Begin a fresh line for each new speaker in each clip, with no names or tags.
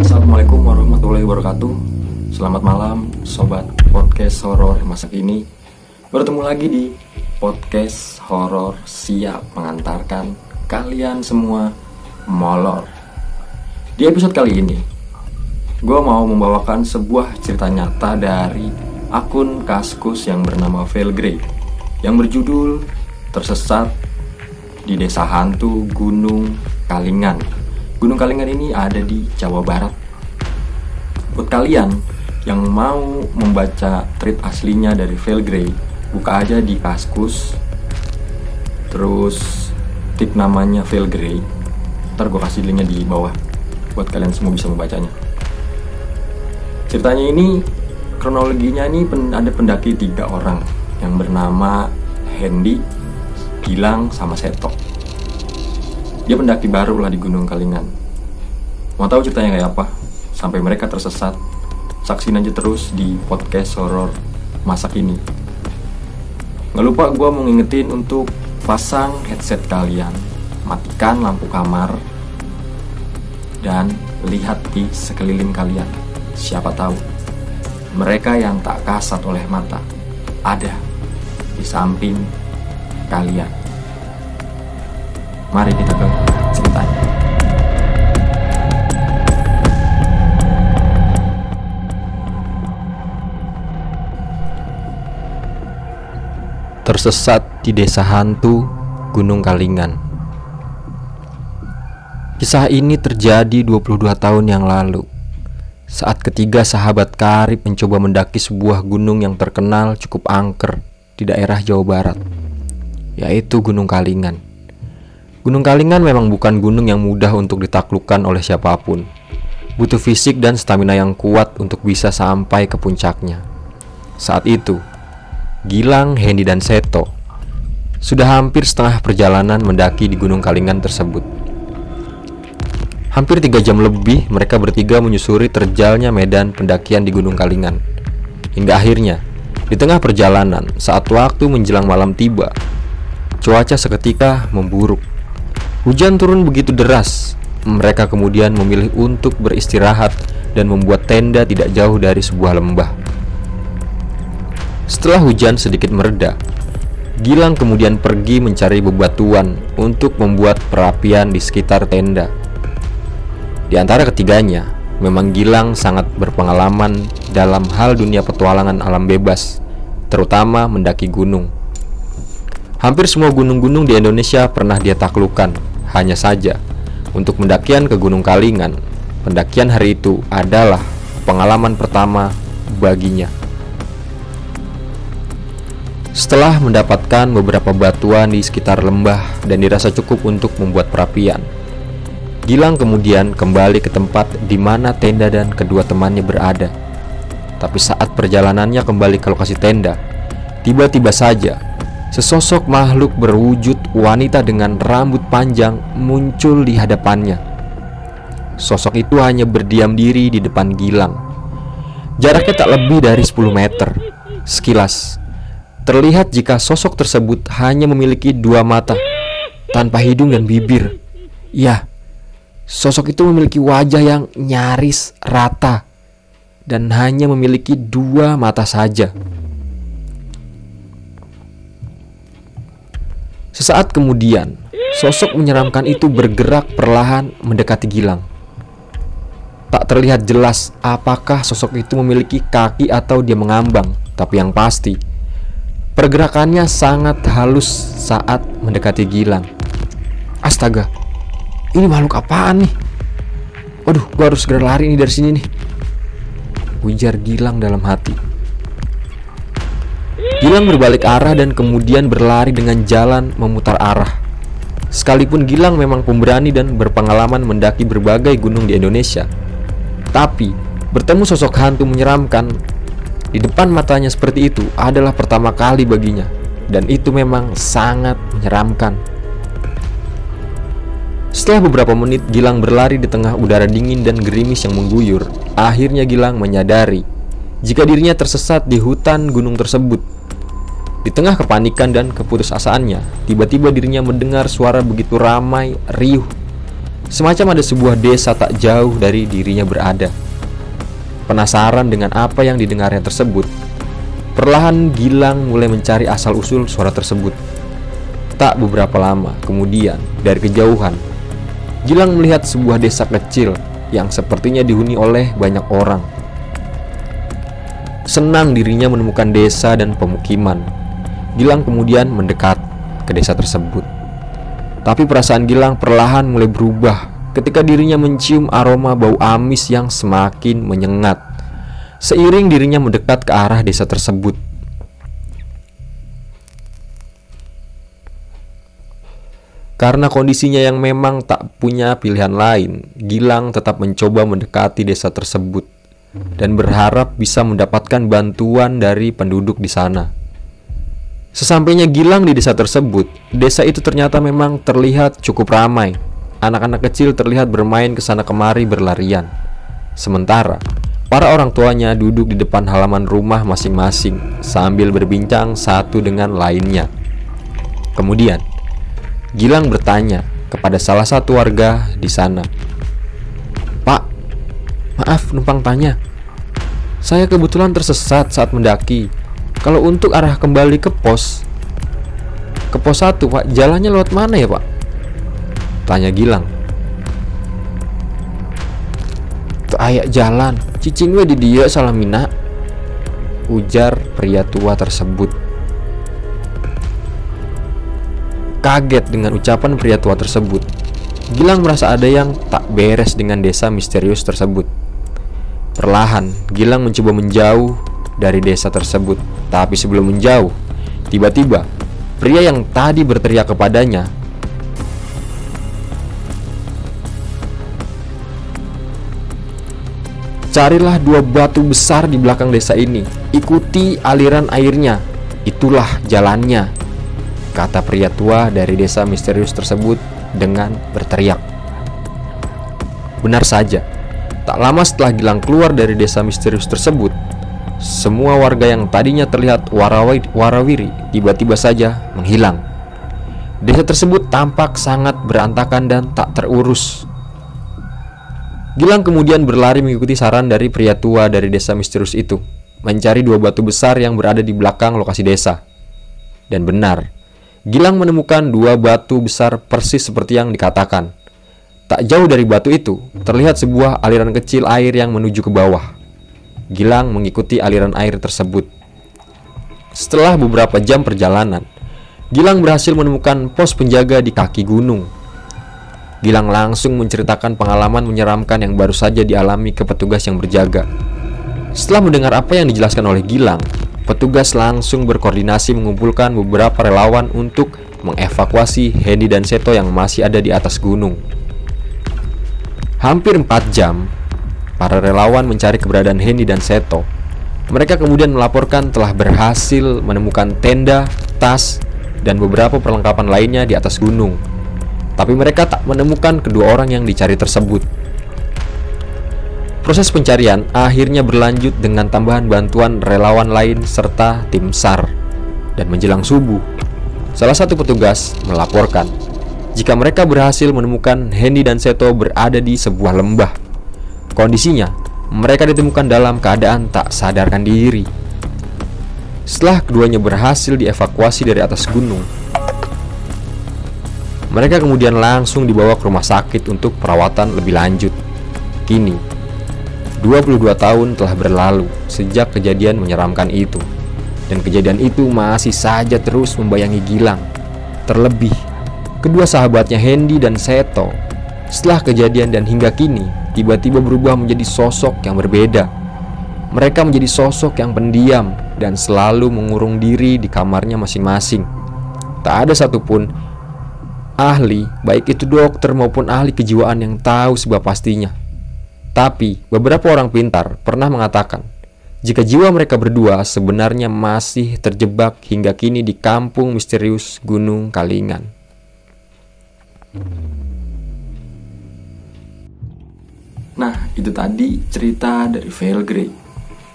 Assalamualaikum warahmatullahi wabarakatuh. Selamat malam Sobat Podcast Horor masa kini. Bertemu lagi di Podcast Horor Siap mengantarkan kalian semua molor. Di episode kali ini Gue mau membawakan sebuah cerita nyata dari akun Kaskus yang bernama Velgrey Yang berjudul Tersesat di Desa Hantu Gunung Kalingan Gunung Kalingan ini ada di Jawa Barat. Buat kalian yang mau membaca tweet aslinya dari Velgrey, buka aja di Kaskus. Terus tip namanya Velgrey. Ntar gue kasih linknya di bawah buat kalian semua bisa membacanya. Ceritanya ini kronologinya ini ada pendaki tiga orang yang bernama Hendy, Gilang, sama Seto dia pendaki baru lah di Gunung Kalingan. Mau tahu ceritanya kayak apa? Sampai mereka tersesat. Saksin aja terus di podcast horor masa kini. Nggak lupa gue mau ngingetin untuk pasang headset kalian, matikan lampu kamar, dan lihat di sekeliling kalian. Siapa tahu mereka yang tak kasat oleh mata ada di samping kalian. Mari kita ke
Tersesat di desa hantu Gunung Kalingan. Kisah ini terjadi 22 tahun yang lalu. Saat ketiga sahabat karib mencoba mendaki sebuah gunung yang terkenal cukup angker di daerah Jawa Barat, yaitu Gunung Kalingan. Gunung Kalingan memang bukan gunung yang mudah untuk ditaklukkan oleh siapa pun. Butuh fisik dan stamina yang kuat untuk bisa sampai ke puncaknya. Saat itu, Gilang, Hendy, dan Seto sudah hampir setengah perjalanan mendaki di Gunung Kalingan tersebut. Hampir tiga jam lebih mereka bertiga menyusuri terjalnya medan pendakian di Gunung Kalingan. Hingga akhirnya, di tengah perjalanan, saat waktu menjelang malam tiba, cuaca seketika memburuk. Hujan turun begitu deras. Mereka kemudian memilih untuk beristirahat dan membuat tenda tidak jauh dari sebuah lembah. Setelah hujan sedikit mereda, Gilang kemudian pergi mencari bebatuan untuk membuat perapian di sekitar tenda. Di antara ketiganya, memang Gilang sangat berpengalaman dalam hal dunia petualangan alam bebas, terutama mendaki gunung. Hampir semua gunung-gunung di Indonesia pernah dia taklukkan. Hanya saja, untuk pendakian ke Gunung Kalingan, pendakian hari itu adalah pengalaman pertama baginya. Setelah mendapatkan beberapa batuan di sekitar lembah dan dirasa cukup untuk membuat perapian, Gilang kemudian kembali ke tempat di mana tenda dan kedua temannya berada. Tapi saat perjalanannya kembali ke lokasi tenda, tiba-tiba saja Sesosok makhluk berwujud wanita dengan rambut panjang muncul di hadapannya. Sosok itu hanya berdiam diri di depan Gilang. Jaraknya tak lebih dari 10 meter. Sekilas, terlihat jika sosok tersebut hanya memiliki dua mata, tanpa hidung dan bibir. Ya, sosok itu memiliki wajah yang nyaris rata dan hanya memiliki dua mata saja. Sesaat kemudian, sosok menyeramkan itu bergerak perlahan mendekati Gilang. Tak terlihat jelas apakah sosok itu memiliki kaki atau dia mengambang, tapi yang pasti, pergerakannya sangat halus saat mendekati Gilang. Astaga, ini makhluk apaan nih? Waduh, gua harus segera lari nih dari sini nih. Ujar Gilang dalam hati. Gilang berbalik arah dan kemudian berlari dengan jalan memutar arah. Sekalipun Gilang memang pemberani dan berpengalaman mendaki berbagai gunung di Indonesia, tapi bertemu sosok hantu menyeramkan di depan matanya seperti itu adalah pertama kali baginya, dan itu memang sangat menyeramkan. Setelah beberapa menit Gilang berlari di tengah udara dingin dan gerimis yang mengguyur, akhirnya Gilang menyadari jika dirinya tersesat di hutan gunung tersebut di tengah kepanikan dan keputusasaannya, tiba-tiba dirinya mendengar suara begitu ramai, riuh. Semacam ada sebuah desa tak jauh dari dirinya berada. Penasaran dengan apa yang didengarnya tersebut, perlahan Gilang mulai mencari asal-usul suara tersebut. Tak beberapa lama kemudian, dari kejauhan, Gilang melihat sebuah desa kecil yang sepertinya dihuni oleh banyak orang. Senang dirinya menemukan desa dan pemukiman. Gilang kemudian mendekat ke desa tersebut. Tapi perasaan Gilang perlahan mulai berubah ketika dirinya mencium aroma bau amis yang semakin menyengat. Seiring dirinya mendekat ke arah desa tersebut. Karena kondisinya yang memang tak punya pilihan lain, Gilang tetap mencoba mendekati desa tersebut dan berharap bisa mendapatkan bantuan dari penduduk di sana. Sesampainya Gilang di desa tersebut, desa itu ternyata memang terlihat cukup ramai. Anak-anak kecil terlihat bermain ke sana kemari berlarian. Sementara para orang tuanya duduk di depan halaman rumah masing-masing sambil berbincang satu dengan lainnya. Kemudian, Gilang bertanya kepada salah satu warga di sana. "Pak, maaf numpang tanya. Saya kebetulan tersesat saat mendaki kalau untuk arah kembali ke pos Ke pos 1 pak Jalannya lewat mana ya pak? Tanya Gilang. Ayak jalan. Cicing gue di dia salamina Ujar pria tua tersebut. Kaget dengan ucapan pria tua tersebut. Gilang merasa ada yang tak beres dengan desa misterius tersebut. Perlahan, Gilang mencoba menjauh dari desa tersebut. Tapi sebelum menjauh, tiba-tiba pria yang tadi berteriak kepadanya Carilah dua batu besar di belakang desa ini. Ikuti aliran airnya. Itulah jalannya. Kata pria tua dari desa misterius tersebut dengan berteriak. Benar saja, tak lama setelah Gilang keluar dari desa misterius tersebut, semua warga yang tadinya terlihat warawiri tiba-tiba saja menghilang. Desa tersebut tampak sangat berantakan dan tak terurus. Gilang kemudian berlari mengikuti saran dari pria tua dari desa misterius itu, mencari dua batu besar yang berada di belakang lokasi desa. Dan benar, Gilang menemukan dua batu besar persis seperti yang dikatakan. Tak jauh dari batu itu, terlihat sebuah aliran kecil air yang menuju ke bawah. Gilang mengikuti aliran air tersebut. Setelah beberapa jam perjalanan, Gilang berhasil menemukan pos penjaga di kaki gunung. Gilang langsung menceritakan pengalaman menyeramkan yang baru saja dialami ke petugas yang berjaga. Setelah mendengar apa yang dijelaskan oleh Gilang, petugas langsung berkoordinasi mengumpulkan beberapa relawan untuk mengevakuasi Hendy dan Seto yang masih ada di atas gunung. Hampir 4 jam, Para relawan mencari keberadaan Hendy dan Seto. Mereka kemudian melaporkan telah berhasil menemukan tenda, tas, dan beberapa perlengkapan lainnya di atas gunung. Tapi mereka tak menemukan kedua orang yang dicari tersebut. Proses pencarian akhirnya berlanjut dengan tambahan bantuan relawan lain serta tim SAR. Dan menjelang subuh, salah satu petugas melaporkan jika mereka berhasil menemukan Hendy dan Seto berada di sebuah lembah Kondisinya, mereka ditemukan dalam keadaan tak sadarkan diri. Setelah keduanya berhasil dievakuasi dari atas gunung, mereka kemudian langsung dibawa ke rumah sakit untuk perawatan lebih lanjut. Kini, 22 tahun telah berlalu sejak kejadian menyeramkan itu. Dan kejadian itu masih saja terus membayangi Gilang. Terlebih, kedua sahabatnya Hendy dan Seto setelah kejadian dan hingga kini tiba-tiba berubah menjadi sosok yang berbeda. Mereka menjadi sosok yang pendiam dan selalu mengurung diri di kamarnya masing-masing. Tak ada satupun ahli, baik itu dokter maupun ahli kejiwaan yang tahu sebab pastinya. Tapi beberapa orang pintar pernah mengatakan jika jiwa mereka berdua sebenarnya masih terjebak hingga kini di kampung misterius Gunung Kalingan.
Nah, itu tadi cerita dari Vale Grey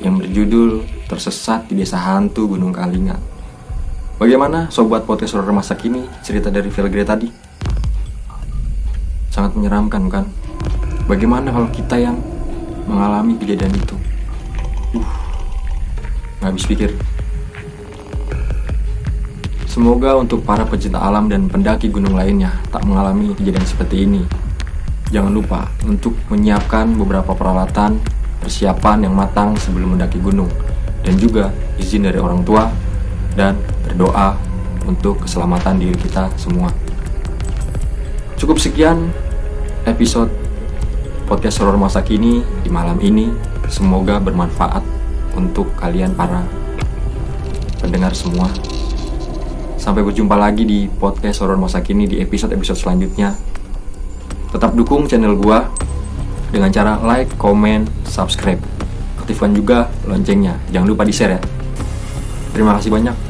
yang berjudul Tersesat di Desa Hantu Gunung Kalingan. Bagaimana sobat podcast horror masa kini cerita dari Vale Grey tadi? sangat menyeramkan kan? Bagaimana kalau kita yang mengalami kejadian itu? Uh, nggak habis pikir. Semoga untuk para pecinta alam dan pendaki gunung lainnya tak mengalami kejadian seperti ini. Jangan lupa untuk menyiapkan beberapa peralatan persiapan yang matang sebelum mendaki gunung dan juga izin dari orang tua dan berdoa untuk keselamatan diri kita semua. Cukup sekian episode podcast horor masa kini di malam ini. Semoga bermanfaat untuk kalian para pendengar semua. Sampai berjumpa lagi di podcast horor masa kini di episode-episode selanjutnya. Tetap dukung channel gua dengan cara like, comment, subscribe. Aktifkan juga loncengnya. Jangan lupa di-share ya. Terima kasih banyak.